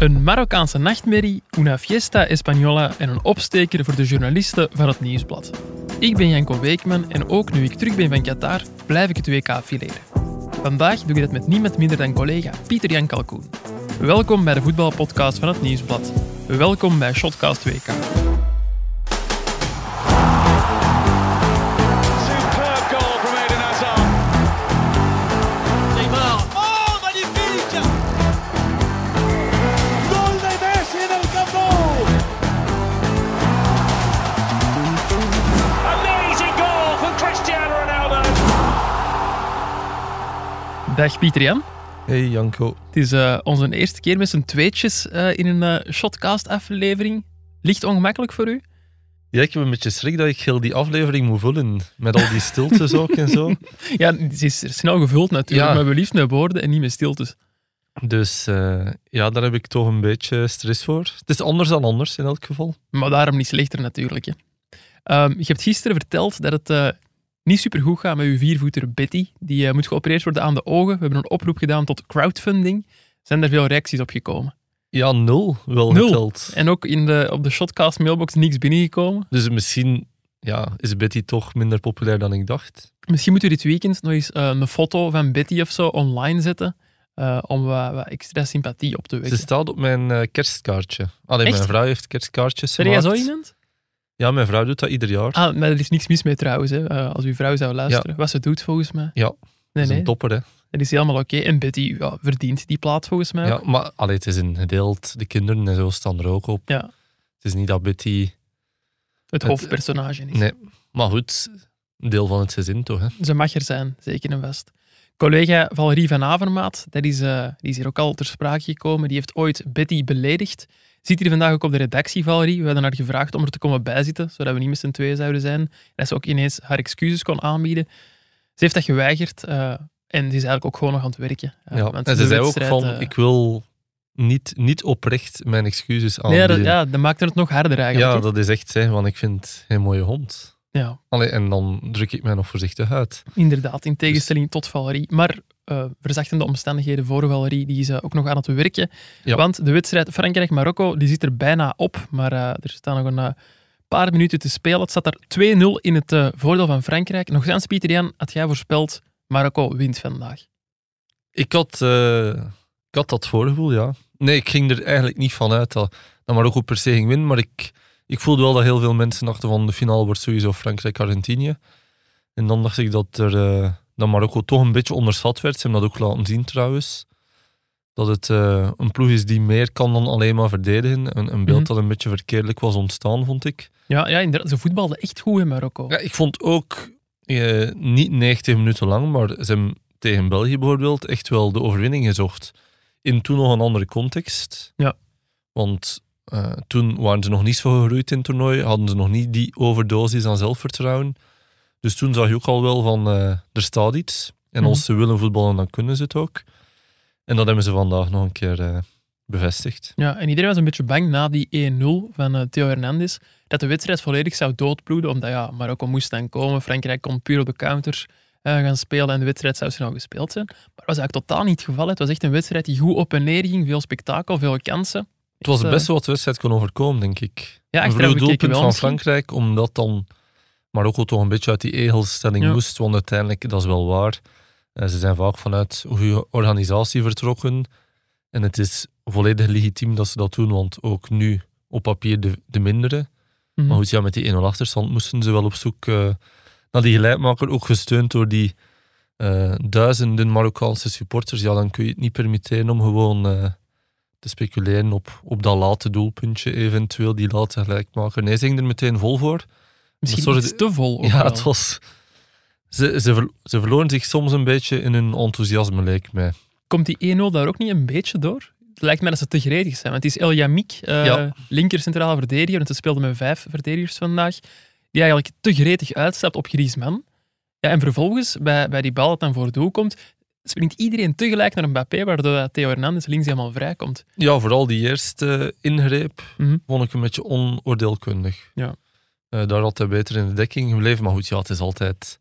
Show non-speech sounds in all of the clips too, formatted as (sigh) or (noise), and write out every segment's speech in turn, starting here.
Een Marokkaanse nachtmerrie, una fiesta española en een opsteker voor de journalisten van het Nieuwsblad. Ik ben Janko Weekman en ook nu ik terug ben van Qatar, blijf ik het WK fileren. Vandaag doe ik dat met niemand minder dan collega Pieter Jan Kalkoen. Welkom bij de voetbalpodcast van het Nieuwsblad. Welkom bij Shotcast WK. Dag Pieter Jan. Hey Janko. Het is eh, onze eerste keer met z'n tweetjes eh, in een eh, Shotcast-aflevering. Licht ongemakkelijk voor u? Ja, ik heb een beetje schrik dat ik heel die aflevering moet vullen. Met al die stiltes ook en zo. (laughs) Ja, het is snel gevuld natuurlijk, Ja. maar we liefst met woorden en niet met stiltes. Dus ja, daar heb ik toch een beetje stress voor. Het is anders dan anders in elk geval. Maar daarom niet slechter natuurlijk. Hè. Ehm, je hebt gisteren verteld dat het niet super goed gaat met uw viervoeter Betty. Die eh, moet geopereerd worden aan de ogen. We hebben een oproep gedaan tot crowdfunding. Zijn er veel reacties op gekomen? Ja, nul wel Nul. geteld. En ook in de, op de Shotcast mailbox niks binnengekomen. Dus misschien ja, is Betty toch minder populair dan ik dacht. Misschien moeten we dit weekend nog eens eh, een foto van Betty of zo online zetten. eh, om wat, wat extra sympathie op te Ze wekken. staat op mijn kerstkaartje. Alleen mijn vrouw heeft kerstkaartjes Ben jij zo iemand? Ja, mijn vrouw doet dat ieder jaar. Ah, maar er is niks mis mee trouwens, hè, eh, als uw vrouw zou luisteren. Wat ze doet volgens mij. Ja, Nee, dat is nee. een topper, hè. Dat is helemaal oké. En Betty ja, verdient die plaat volgens mij. Ja, maar allee, het is een gedeeld. De kinderen en zo staan er ook op. Ja. Het is niet dat Betty... Het Het- hoofdpersonage is. Nee, maar goed, een deel van het gezin toch, hè. Ze mag er zijn, zeker en vast. Collega Valerie van Avermaat, dat is, eh, die is hier ook al ter sprake gekomen. Die heeft ooit Betty beledigd. Zit hier vandaag ook op de redactie, Valerie. We hadden haar gevraagd om er te komen bijzitten, zodat we niet met z'n tweeën zouden zijn. En dat ze ook ineens haar excuses kon aanbieden. Ze heeft dat geweigerd. eh, en die is eigenlijk ook gewoon nog aan het werken. Eh, Ja, en ze zei ook van, ik wil niet, niet oprecht mijn excuses Nee, aanbieden. dat, ja, dat maakte het nog harder eigenlijk. Ja, dat is echt, hè, want ik vind een mooie hond. Ja. Allee, en dan druk ik mij nog voorzichtig uit. Inderdaad, in tegenstelling tot Valerie. Maar eh verzachtende omstandigheden voor Valerie, die is eh, ook nog aan het werken. Ja. Want de wedstrijd Frankrijk-Marokko, die zit er bijna op. Maar eh, er staan nog een paar minuten te spelen. Het staat er 2-0 in het voordeel van Frankrijk. Nog eens, Pieter Jan, had jij voorspeld, Marokko wint vandaag. Ik had, ik had dat voorgevoel, ja. Nee, ik ging er eigenlijk niet van uit dat, dat Marokko per se ging winnen, maar ik, ik voelde wel dat heel veel mensen dachten van de finale wordt sowieso Frankrijk-Argentinië. En dan dacht ik dat, er, eh, dat Marokko toch een beetje onderschat werd. Ze hebben dat ook laten zien trouwens. Dat het eh, een ploeg is die meer kan dan alleen maar verdedigen. Een, een beeld Mhm. dat een beetje verkeerdelijk was ontstaan, vond ik. Ja, ja inderdaad, ze voetbalden echt goed in Marokko. Ja, ik vond ook eh, niet 90 minuten lang, maar ze hebben tegen België bijvoorbeeld echt wel de overwinning gezocht. In toen nog een andere context. Ja. Want eh, toen waren ze nog niet zo gegroeid in het toernooi, hadden ze nog niet die overdosis aan zelfvertrouwen. Dus toen zag je ook al wel van, eh, er staat iets. En Mhm. als ze willen voetballen, dan kunnen ze het ook. En dat hebben ze vandaag nog een keer eh, bevestigd. Ja, en iedereen was een beetje bang na die 1-0 van Theo Hernandez dat de wedstrijd volledig zou doodbloeden, omdat ja, Marokko moest dan komen, Frankrijk kon puur op de counter gaan spelen en de wedstrijd zou snel gespeeld zijn. Maar dat was eigenlijk totaal niet het geval. Het was echt een wedstrijd die goed op en neer ging, veel spektakel, veel kansen. Het was het eh, beste wat de wedstrijd kon overkomen, denk ik. Ja, een vroeg doelpunt van. Frankrijk, omdat dan Marokko toch een beetje uit die egelstelling Ja. moest. Want uiteindelijk, dat is wel waar, eh, ze zijn vaak vanuit goede organisatie vertrokken. En het is volledig legitiem dat ze dat doen, want ook nu op papier de, de mindere. Mhm. Maar goed, ja, met die 1-0 achterstand moesten ze wel op zoek eh, naar die gelijkmaker, ook gesteund door die eh, duizenden Marokkaanse supporters. Ja, dan kun je het niet permitteren om gewoon eh, te speculeren op, op dat late doelpuntje, eventueel die late gelijkmaker. Nee, ze gingen er meteen vol voor. Misschien sorry, iets te vol ja, wel. het was... Ze, ze, ze verloren zich soms een beetje in hun enthousiasme, leek mij. Komt die 1-0 daar ook niet een beetje door? Het lijkt mij dat ze te gretig zijn. Want het is El Yamik, eh, Ja. linker centrale verdediger, want ze speelden met vijf verdedigers vandaag, die eigenlijk te gretig uitstapt op Griezmann. Ja, en vervolgens, bij, bij die bal dat dan voor het doel komt, springt iedereen tegelijk naar Mbappé, waardoor Theo Hernandez links helemaal vrij komt. Ja, vooral die eerste ingreep Mhm. vond ik een beetje onoordeelkundig. Ja. Eh, daar had hij beter in de dekking gebleven. Maar goed, ja, het is altijd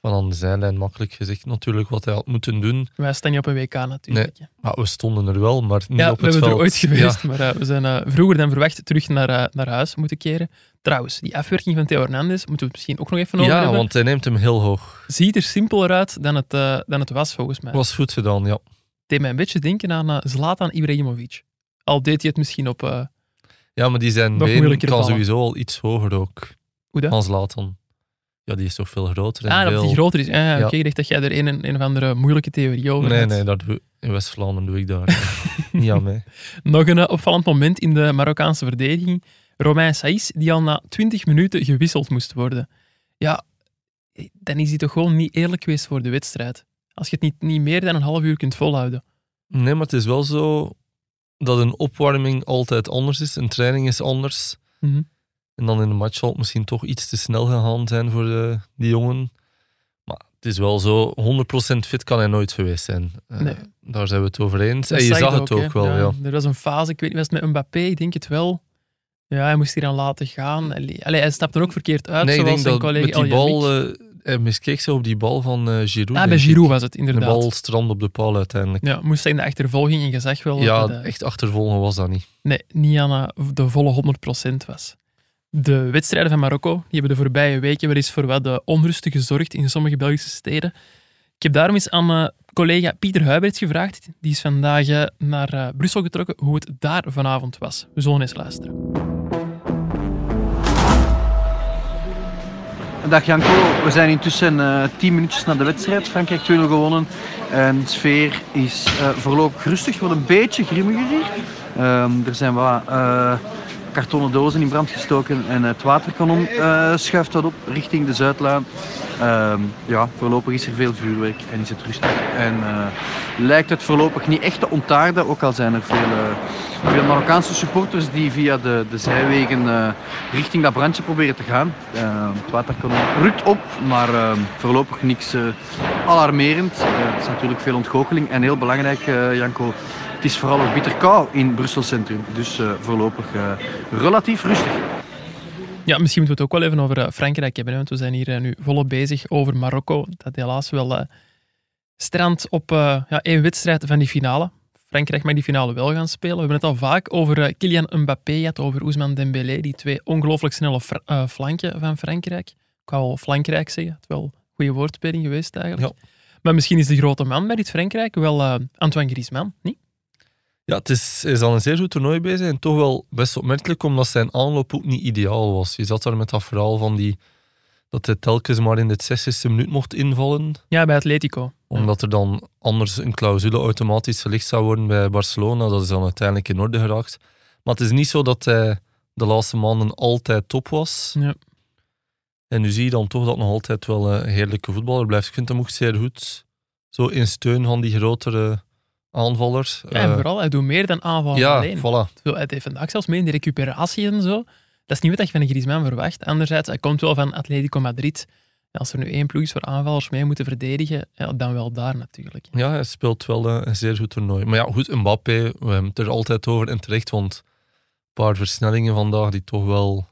van aan de zijlijn, makkelijk gezegd natuurlijk, wat hij had moeten doen. Wij staan niet op een WK natuurlijk. hè. Maar we stonden er wel, maar niet Ja, op we het hebben veld. er ooit geweest, Ja. maar eh, we zijn eh, vroeger dan verwacht terug naar, eh, naar huis moeten keren. Trouwens, die afwerking van Theo Hernandez moeten we het misschien ook nog even over Ja, hebben. want hij neemt hem heel hoog. Ziet er simpeler uit dan het, dan het was, volgens mij. Was goed gedaan, ja. deed mij een beetje denken aan Zlatan Ibrahimovic. Al deed hij het misschien op... Ja, maar die zijn moeilijkere kan sowieso al iets hoger ook. Hoe dat? Als Latan. Ja, die is toch veel groter en ah, dat veel... die groter is. Ah, ja. Oké, ik dacht dat jij er een, een of andere moeilijke theorie over Nee, had. nee, dat doe, in West-Vlaanderen doe ik daar. Niet (laughs) aan mij. Nog een eh, opvallend moment in de Marokkaanse verdediging. Romain Saïs, die al na 20 minuten gewisseld moest worden. Ja, dan is hij toch gewoon niet eerlijk geweest voor de wedstrijd. Als je het niet, niet meer dan een half uur kunt volhouden. Nee, maar het is wel zo dat een opwarming altijd anders is. Een training is anders. Mhm. En dan in de match zal het misschien toch iets te snel gegaan zijn voor de, die jongen. Maar het is wel zo, 100% fit kan hij nooit geweest zijn. Eh. Daar zijn we het over eens. Dat en je zag het ook, wel, ja. Er was een fase, ik weet niet, was het met Mbappé? Ik denk het wel. Ja, hij moest hier aan laten gaan. Allee, hij stapte er ook verkeerd uit, Nee, ik denk zijn dat met die bal... Eh, hij miskeek zich op die bal van eh Giroud. Ah, bij ik. Giroud was het, De inderdaad. bal strand op de paal uiteindelijk. Ja, moest hij in de achtervolging en je zag wel Ja, dat eh, echt achtervolgen was dat niet. nee, niet aan eh, de volle 100% was. De wedstrijden van Marokko die hebben de voorbije weken wel eens voor wat de onrust gezorgd in sommige Belgische steden. Ik heb daarom eens aan mijn collega Pieter Huiberts gevraagd. Die is vandaag eh, naar eh, Brussel getrokken, hoe het daar vanavond was. We zullen eens luisteren. Dag Janko, we zijn intussen eh 10 minuutjes na de wedstrijd. Frankrijk 2-0 gewonnen. En de sfeer is eh, voorlopig rustig, wordt een beetje grimmiger hier. Ehm, er zijn wat eh, kartonnen dozen in brand gestoken en het waterkanon eh, schuift wat op richting de Zuidlaan. Ehm, ja, voorlopig is er veel vuurwerk en is het rustig. En eh, lijkt het voorlopig niet echt te ontaarden, ook al zijn er veel, eh, veel Marokkaanse supporters die via de, de zijwegen richting dat brandje proberen te gaan. Eh, het waterkanon rukt op, maar eh, voorlopig niks alarmerend. Het is natuurlijk veel ontgoocheling en heel belangrijk, Janko, het is vooral ook bitter kou in Brussel Centrum. Dus eh, voorlopig eh, relatief rustig. Ja, misschien moeten we het ook wel even over eh, Frankrijk hebben, hè, want we zijn hier nu volop bezig over Marokko. Dat helaas wel eh strandt op eh, ja, één wedstrijd van die finale. Frankrijk mag die finale wel gaan spelen. We hebben het al vaak over Kylian Mbappé gehad, over Ousmane Dembélé, die twee ongelooflijk snelle fr- eh, flanken van Frankrijk. Ik wou wel Frankrijk zeggen, het is wel een goede woordspeling geweest eigenlijk. Maar misschien is de grote man bij dit Frankrijk wel eh, Antoine Griezmann, niet? Ja, het is, is al een zeer goed toernooi bezig en toch wel best opmerkelijk, omdat zijn aanloop ook niet ideaal was. Je zat daar met dat verhaal van die, dat hij telkens maar in de 60ste minuut mocht invallen, Ja, bij Atletico. omdat er dan anders een clausule automatisch gelicht zou worden bij Barcelona. Dat is dan uiteindelijk in orde geraakt. Maar het is niet zo dat hij de laatste maanden altijd top was. Ja. En nu zie je dan toch dat nog altijd wel een heerlijke voetballer blijft. Ik vind hem ook zeer goed. Zo in steun van die grotere aanvallers. Ja, en Eh, vooral, hij doet meer dan aanvallen ja, alleen. voilà. Zo, hij deed vandaag zelfs mee in de recuperatie en zo. Dat is niet wat je van een Griezmann verwacht. Anderzijds, hij komt wel van Atletico Madrid. Ja, als er nu één ploeg is waar aanvallers mee moeten verdedigen, ja, dan wel daar natuurlijk. Ja, hij speelt wel eh, een zeer goed toernooi. Maar ja, goed, Mbappé, we hebben het er altijd over en terecht, want een paar versnellingen vandaag die toch wel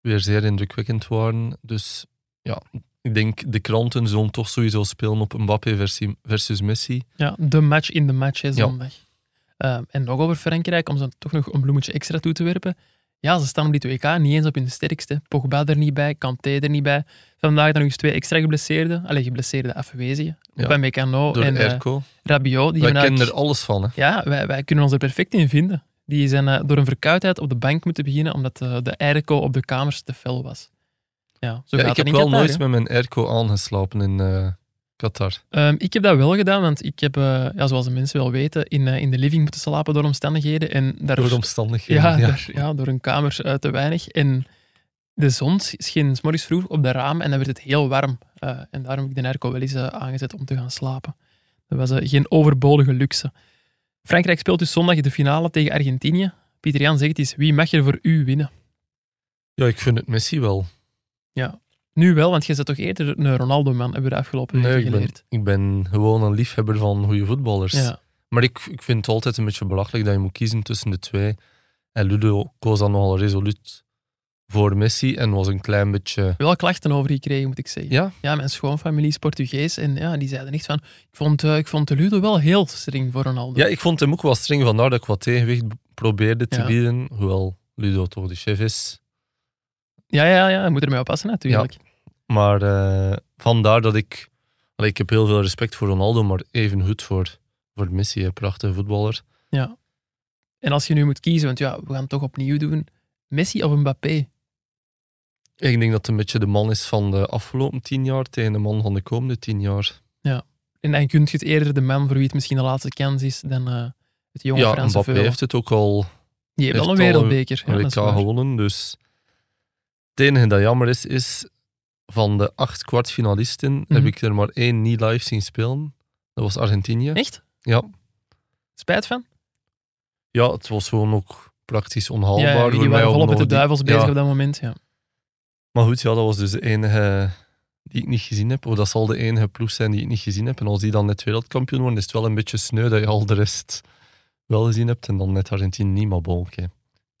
weer zeer indrukwekkend waren. Dus ja, ik denk de kranten zullen toch sowieso spelen op Mbappé versus Messi. Ja, de match in de match, hè, zondag. Ehm, en nog over Frankrijk, om ze toch nog een bloemetje extra toe te werpen. Ja, ze staan op dit WK niet eens op hun sterkste. Pogba er niet bij, Kanté er niet bij. Vandaag dan nog eens twee extra geblesseerden. Allee, geblesseerde afwezigen. Ja, Bij Meccano Door en eh. Rabiot. Die Wij kennen eigenlijk- er alles van. Hè. Ja, wij, wij kunnen ons er perfect in vinden. Die zijn eh, door een verkoudheid op de bank moeten beginnen, omdat eh, de airco op de kamers te fel was. Ja, zo Ja, gaat ik heb in wel Qatar, nooit met mijn Erco aangeslapen in eh, Qatar. Ehm, ik heb dat wel gedaan, want ik heb, eh, ja, zoals de mensen wel weten, in, eh, in de living moeten slapen door omstandigheden. En daar, Door de omstandigheden. ja, ja. (laughs) Daar, ja, door een kamer te weinig. En de zon scheen 's morgens vroeg op de raam en dan werd het heel warm. Eh, en daarom heb ik de airco wel eens aangezet om te gaan slapen. Dat was geen overbodige luxe. Frankrijk speelt dus zondag de finale tegen Argentinië. Pieter Jan zegt eens, wie mag er voor u winnen? ja, ik vind het Messi wel. Nu wel, want je bent toch eerder een Ronaldo-man, hebben we de afgelopen Nee, ik ben, geleerd. ik ben gewoon een liefhebber van goede voetballers. Ja. Maar ik, ik vind het altijd een beetje belachelijk dat je moet kiezen tussen de twee. En Ludo koos dan nogal resoluut voor Messi en was een klein beetje... Wel klachten over gekregen, moet ik zeggen. Ja, Ja, mijn schoonfamilie is Portugees en ja, die zeiden echt van, ik vond, eh, ik vond de Ludo wel heel streng voor Ronaldo. ja, ik vond hem ook wel streng, vandaar dat ik wat tegenwicht probeerde te Ja. bieden. Hoewel Ludo toch de chef is. Ja, ja, ja, je moet ermee oppassen natuurlijk. Maar eh, vandaar dat ik... ik heb heel veel respect voor Ronaldo, maar even goed voor, voor Messi, een prachtige voetballer. Ja. En als je nu moet kiezen, want ja, we gaan het toch opnieuw doen, Messi of Mbappé? Ik denk dat het een beetje de man is van de afgelopen tien jaar tegen de man van de komende tien jaar. En dan kun je het eerder de man voor wie het misschien de laatste kans is dan eh, het jonge ja, Franse Mbappé heeft het ook al Die heeft wel een heeft al wereldbeker. Ja, een dat WK gewonnen. Dus het enige dat jammer is, is van de acht kwartfinalisten Mhm. heb ik er maar één niet live zien spelen. Dat was Argentinië. Echt? Ja. Spijt van? ja, het was gewoon ook praktisch onhaalbaar. ja, die waren volop met de die- duivels bezig Ja, op dat moment. Ja. Maar goed, ja, dat was dus de enige die ik niet gezien heb. Of dat zal de enige ploeg zijn die ik niet gezien heb. En als die dan net wereldkampioen worden, is het wel een beetje sneu dat je al de rest wel gezien hebt. En dan net Argentinië niet, maar bon, oké.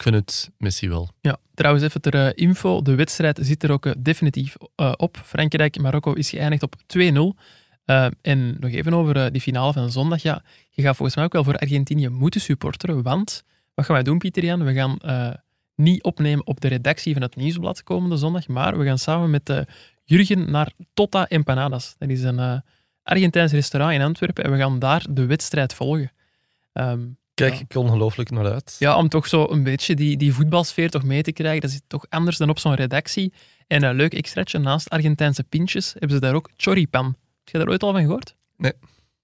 Vind het Messi wel. Ja, trouwens even ter eh, info. De wedstrijd zit er ook eh, definitief eh, op. Frankrijk-Marokko is geëindigd op 2-0. Eh, en nog even over die finale van zondag. Ja, je gaat volgens mij ook wel voor Argentinië moeten supporteren. Want, wat gaan wij doen, Pieter Jan? We gaan niet opnemen op de redactie van het Nieuwsblad komende zondag. Maar we gaan samen met Jurgen naar Tota Empanadas. Dat is een Argentijns restaurant in Antwerpen. En we gaan daar de wedstrijd volgen. Ehm, Kijk Ja. ik ongelooflijk naar uit. ja, om toch zo een beetje die, die voetbalsfeer toch mee te krijgen. Dat is toch anders dan op zo'n redactie. En een leuk extraatje, naast Argentijnse pintjes hebben ze daar ook choripan. Heb je daar ooit al van gehoord? Nee.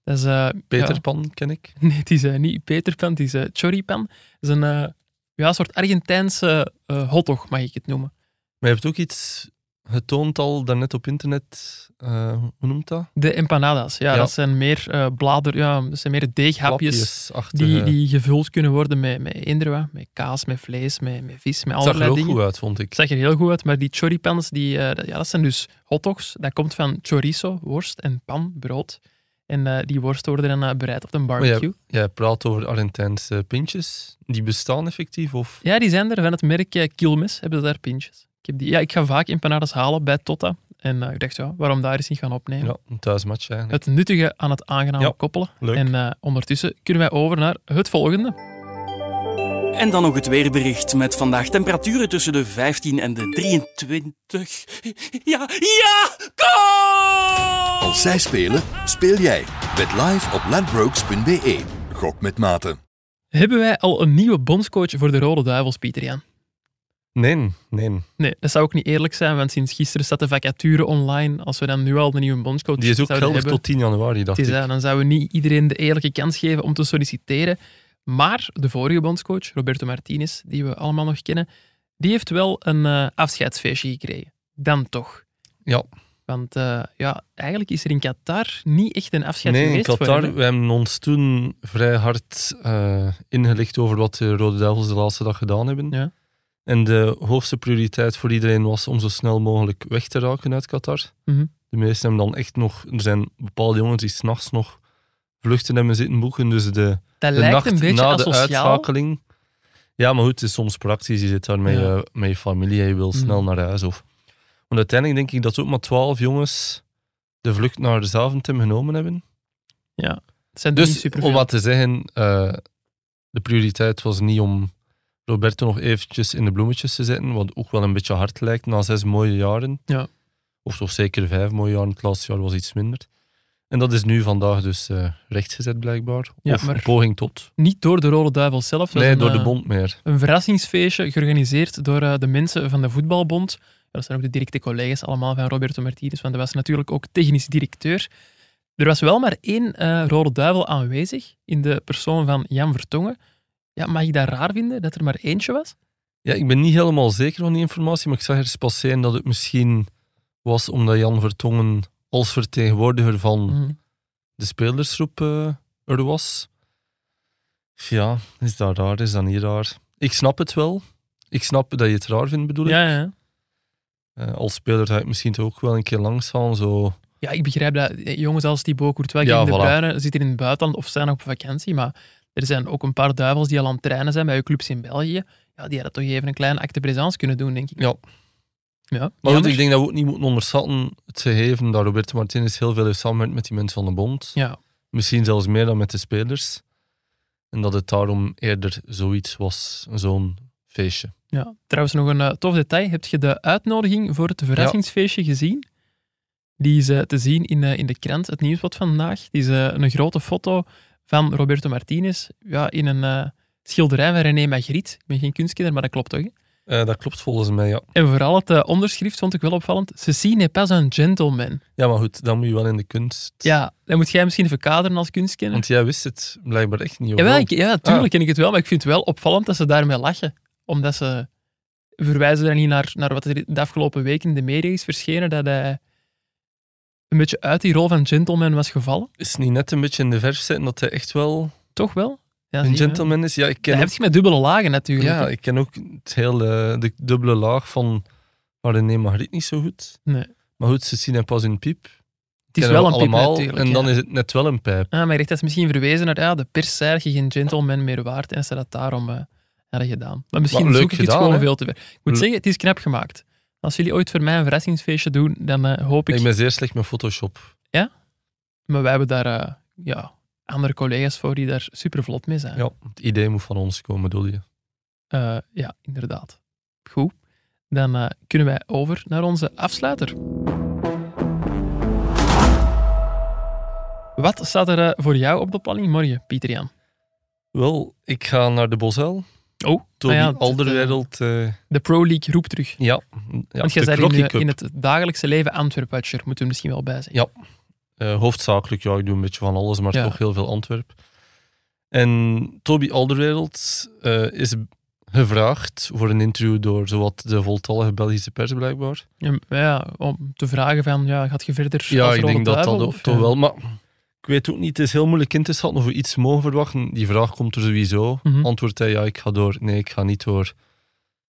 Dat is, eh, Peter ja, Pan ken ik. (laughs) nee, het is eh, niet Peterpan, het is eh, choripan. Dat is een eh, ja, soort Argentijnse eh hotdog, mag ik het noemen. Maar je hebt ook iets getoond al daarnet op internet. eh, hoe noemt dat? De empanadas, ja, Ja. dat zijn meer eh blader, ja, dat zijn meer deeghapjes die, die gevuld kunnen worden met, met. Met kaas, met vlees, met, met vis, met Het zag er allerlei dingen. goed uit, vond ik. Zag er heel goed uit, maar die choripans, die, eh, dat- ja, dat zijn dus hotdogs. Dat komt van chorizo, worst, en pan, brood. En die worst worden dan bereid op een barbecue. jij, jij praat over Argentijnse pintjes. Die bestaan effectief? Of? Ja, die zijn er van het merk Quilmes, hebben ze daar pintjes. Ik, heb die, ja, ik ga vaak empanadas halen bij Tota. En eh, ik dacht, ja, waarom daar eens niet gaan opnemen? Ja, een thuismatch eigenlijk. Het nuttige aan het aangename Ja, koppelen. leuk. En eh, ondertussen kunnen wij over naar het volgende. En dan nog het weerbericht met vandaag temperaturen tussen de 15 en de 23. Ja, ja, goal! Als zij spelen, speel jij. Bet live op ladbrokes.be. Gok met mate. Hebben wij al een nieuwe bondscoach voor de Rode Duivels, Pieter Jan? Nee, nee. Nee, dat zou ook niet eerlijk zijn, want sinds gisteren staat de vacature online. Als we dan nu al een nieuwe bondscoach Die is ook geldig hebben, tot 10 januari, dacht is, ik. dan zouden we niet iedereen de eerlijke kans geven om te solliciteren. Maar de vorige bondscoach, Roberto Martinez, die we allemaal nog kennen, die heeft wel een eh, afscheidsfeestje gekregen. Dan toch. Ja. Want eh, ja, eigenlijk is er in Qatar niet echt een afscheid Nee, in geweest voor Qatar, hem, hè. we hebben ons toen vrij hard eh, ingelicht over wat de Rode Duivels de laatste dag gedaan hebben. Ja. En de hoogste prioriteit voor iedereen was om zo snel mogelijk weg te raken uit Qatar. Mhm. De meesten hebben dan echt nog... Er zijn bepaalde jongens die s'nachts nog vluchten hebben zitten boeken. Dus de, Dat de lijkt nacht een beetje na de asociaal. uitschakeling... Ja, maar goed, het is soms praktisch. Je zit daar met, Ja. je, met je familie en je wil Mhm. snel naar huis. Of... Want uiteindelijk denk ik dat ook maar twaalf jongens de vlucht naar de Zaventem genomen hebben. Het zijn Dus om wat te zeggen, eh, de prioriteit was niet om Roberto nog eventjes in de bloemetjes te zetten, wat ook wel een beetje hard lijkt na zes mooie jaren. Ja. Of toch zeker vijf mooie jaren, het laatste jaar was iets minder. En dat is nu vandaag dus eh, rechtgezet blijkbaar. Ja, of een poging tot. Niet door de Rode Duivels zelf. Nee, een, door de eh, bond meer. Een verrassingsfeestje georganiseerd door eh, de mensen van de voetbalbond. Dat zijn ook de directe collega's allemaal van Roberto Martinez, want hij was natuurlijk ook technisch directeur. Er was wel maar één eh, Rode Duivel aanwezig, in de persoon van Jan Vertongen. Ja, mag ik dat raar vinden, dat er maar eentje was? Ja, ik ben niet helemaal zeker van die informatie, maar ik zag ergens passeren dat het misschien was omdat Jan Vertongen als vertegenwoordiger van Mhm. de spelersgroep eh, er was. Ja, is dat raar? Is dat niet raar? Ik snap het wel. Ik snap dat je het raar vindt, bedoel ik. Ja, ja. Eh, als speler ga ik misschien toch ook wel een keer langs gaan. Zo. ja, ik begrijp dat eh, jongens als Thibaut Courtois, Ja, Kevin De voilà. Bruyne zitten in het buitenland of zijn nog op vakantie, maar er zijn ook een paar duivels die al aan het trainen zijn bij uw clubs in België. ja, die hadden toch even een kleine acte présence kunnen doen, denk ik. Ja. ja. Maar goed, ik denk dat we ook niet moeten onderschatten het gegeven dat Roberto Martinez heel veel heeft samengewerkt met die mensen van de bond. Ja, Misschien zelfs meer dan met de spelers. En dat het daarom eerder zoiets was, zo'n feestje. ja. Trouwens, nog een eh, tof detail. Heb je de uitnodiging voor het verrassingsfeestje gezien? Die is eh, te zien in, eh, in de krant, het nieuwsblad van vandaag. Die is een grote foto van Roberto Martinez ja, in een eh, schilderij van René Magritte. Ik ben geen kunstkenner, maar dat klopt toch? Eh, dat klopt volgens mij, ja. En vooral het eh, onderschrift vond ik wel opvallend. Ceci n'est pas un gentleman. Ja, maar goed, dan moet je wel in de kunst. Ja, dan moet jij misschien even kaderen als kunstkenner. Want jij wist het blijkbaar echt niet. Jawel, ik, ja, tuurlijk ken ik het wel, maar ik vind het wel opvallend dat ze daarmee lachen. Omdat ze verwijzen daar niet naar, naar wat er de afgelopen weken in de media is verschenen, dat hij een beetje uit die rol van gentleman was gevallen. Is het niet net een beetje in de verf zetten dat hij echt wel Toch wel? Ja, een je, gentleman is? Ja, ik ken Hij heeft met dubbele lagen natuurlijk. ja, ik ken ook het hele, de dubbele laag van René Magritte niet zo goed. Nee. Maar goed, ze zien hem pas in piep. Het is wel we een piep natuurlijk. En dan ja. is het net wel een pijp. Ah, maar echt, dat is misschien verwezen naar ja, de pers zei geen gentleman meer waard en ze dat daarom hadden gedaan. Maar misschien Maar leuk zoek ik het gewoon hè? veel te ver. Ik moet Le- zeggen, het is knap gemaakt. Als jullie ooit voor mij een verrassingsfeestje doen, dan eh, hoop ik... Ik ben zeer slecht met Photoshop. Maar wij hebben daar eh, ja, andere collega's voor die daar super vlot mee zijn. Ja, het idee moet van ons komen, bedoel je? Eh, ja, inderdaad. Goed. Dan kunnen wij over naar onze afsluiter. Wat staat er voor jou op de planning morgen, Pieter Jan? Wel, ik ga naar de Bosuil. Oh, Toby ah ja, Alderwereld. eh, de Pro League roept terug. ja, ja, Want jij bent in, eh, in het dagelijkse leven Antwerp-watcher, moeten we misschien wel bij zijn. Ja. Eh, hoofdzakelijk, ja, ik doe een beetje van alles, maar Ja. toch heel veel Antwerp. En Toby Alderwereld eh, is gevraagd voor een interview door zowat de voltallige Belgische pers, blijkbaar. Ja, om te vragen van, ja, gaat je verder Ja, ik denk dat dat of, toch wel. Maar ik weet ook niet, het is heel moeilijk in te schatten of we iets mogen verwachten. Die vraag komt er sowieso. Mhm. Antwoordt hij, ja, ik ga door. Nee, ik ga niet door.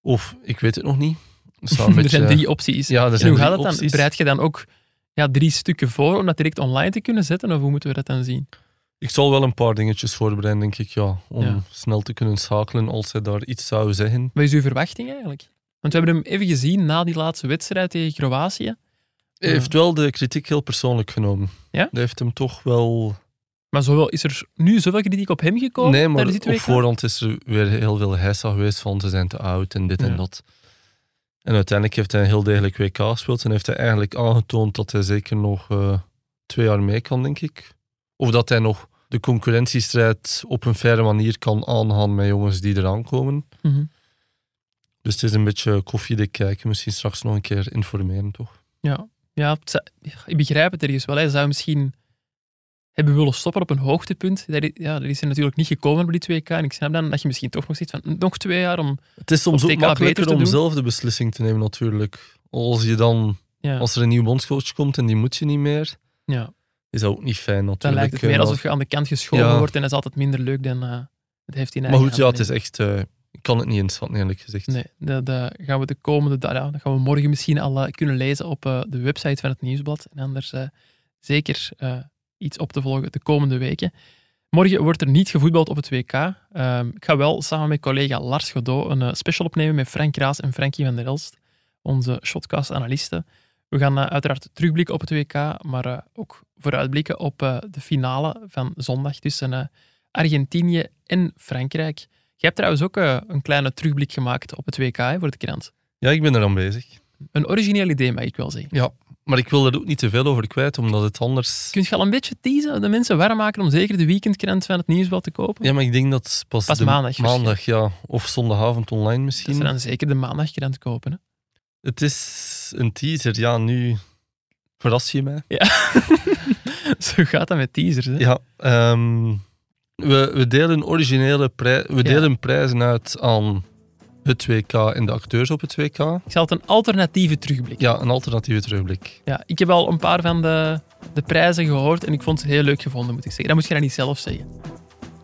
Of, ik weet het nog niet. (laughs) Er, een er beetje- zijn drie opties. Ja, er En zijn hoe gaat het dan? Bereid je dan ook ja, drie stukken voor om dat direct online te kunnen zetten? Of hoe moeten we dat dan zien? Ik zal wel een paar dingetjes voorbereiden, denk ik, ja. Om Ja. snel te kunnen schakelen als hij daar iets zou zeggen. Wat is uw verwachting eigenlijk? Want we hebben hem even gezien na die laatste wedstrijd tegen Kroatië. Hij heeft wel de kritiek heel persoonlijk genomen. Ja? Dat heeft hem toch wel... Maar zowel, is er nu zoveel kritiek op hem gekomen? nee, maar op voorhand is er weer heel veel heisa geweest van ze zijn te oud en dit Ja. en dat. En uiteindelijk heeft hij een heel degelijk WK gespeeld en heeft hij eigenlijk aangetoond dat hij zeker nog eh, twee jaar mee kan, denk ik. Of dat hij nog de concurrentiestrijd op een faire manier kan aangaan met jongens die eraan komen. Mhm. Dus het is een beetje koffiedik kijken, misschien straks nog een keer informeren, toch? Ja, ja ik begrijp het ergens wel. Hij zou misschien hebben willen stoppen op een hoogtepunt. Dat is, ja, dat is er natuurlijk niet gekomen bij die 2K. En ik snap dan dat je misschien toch nog zit van nog twee jaar om... Het is soms ook makkelijker om zelf de beslissing te nemen, natuurlijk. Als, je dan, Ja, als er een nieuwe bondscoach komt en die moet je niet meer, ja. is dat ook niet fijn, natuurlijk. Dan lijkt het meer Eh, alsof je aan de kant geschoven Ja. wordt en dat is altijd minder leuk dan eh, het heeft in Maar goed, ja, het is echt... eh, ik kan het niet inschatten, eerlijk gezegd. Nee, dat, dat gaan we de komende da- ja, dat gaan we morgen misschien al eh, kunnen lezen op eh, de website van het Nieuwsblad. En anders eh, zeker iets op te volgen de komende weken. Morgen wordt er niet gevoetbald op het WK. Ehm, ik ga wel samen met collega Lars Godot een special opnemen met Frank Raas en Frankie van der Elst, onze shotcast-analisten. We gaan uiteraard terugblikken op het WK, maar ook vooruitblikken op de finale van zondag tussen Argentinië en Frankrijk. Je hebt trouwens ook eh, een kleine terugblik gemaakt op het WK hè, voor de krant. Ja, ik ben er aan bezig. Een origineel idee, mag ik wel zeggen. Ja, maar ik wil er ook niet te veel over kwijt, omdat het anders... Kun je al een beetje teasen, de mensen warm maken om zeker de weekendkrant van het Nieuwsblad te kopen? Ja, maar ik denk dat pas, Pas de maandag maandag, ja. Of zondagavond online Dat misschien. ze dan zeker de maandagkrant kopen. Hè? Het is een teaser, ja, nu verras je mij. (laughs) Zo gaat dat met teasers. Hè? Ja, ehm, we, we delen originele prij we delen prijzen uit aan het WK en de acteurs op het WK. Ik zal het een alternatieve terugblik. Ja, een alternatieve terugblik. Ja, ik heb al een paar van de, de prijzen gehoord en ik vond het heel leuk gevonden, moet ik zeggen. Dat moet je dan niet zelf zeggen.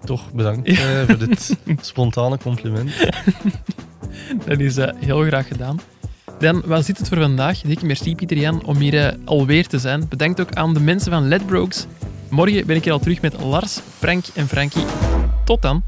Toch bedankt eh, voor dit (laughs) spontane compliment. (laughs) Dat is eh, heel graag gedaan. Dan was dit het voor vandaag. Dikke merci Pieter Jan om hier eh, alweer te zijn. Bedankt ook aan de mensen van Ledbrokes. Morgen ben ik hier al terug met Lars, Frank en Frankie. Tot dan.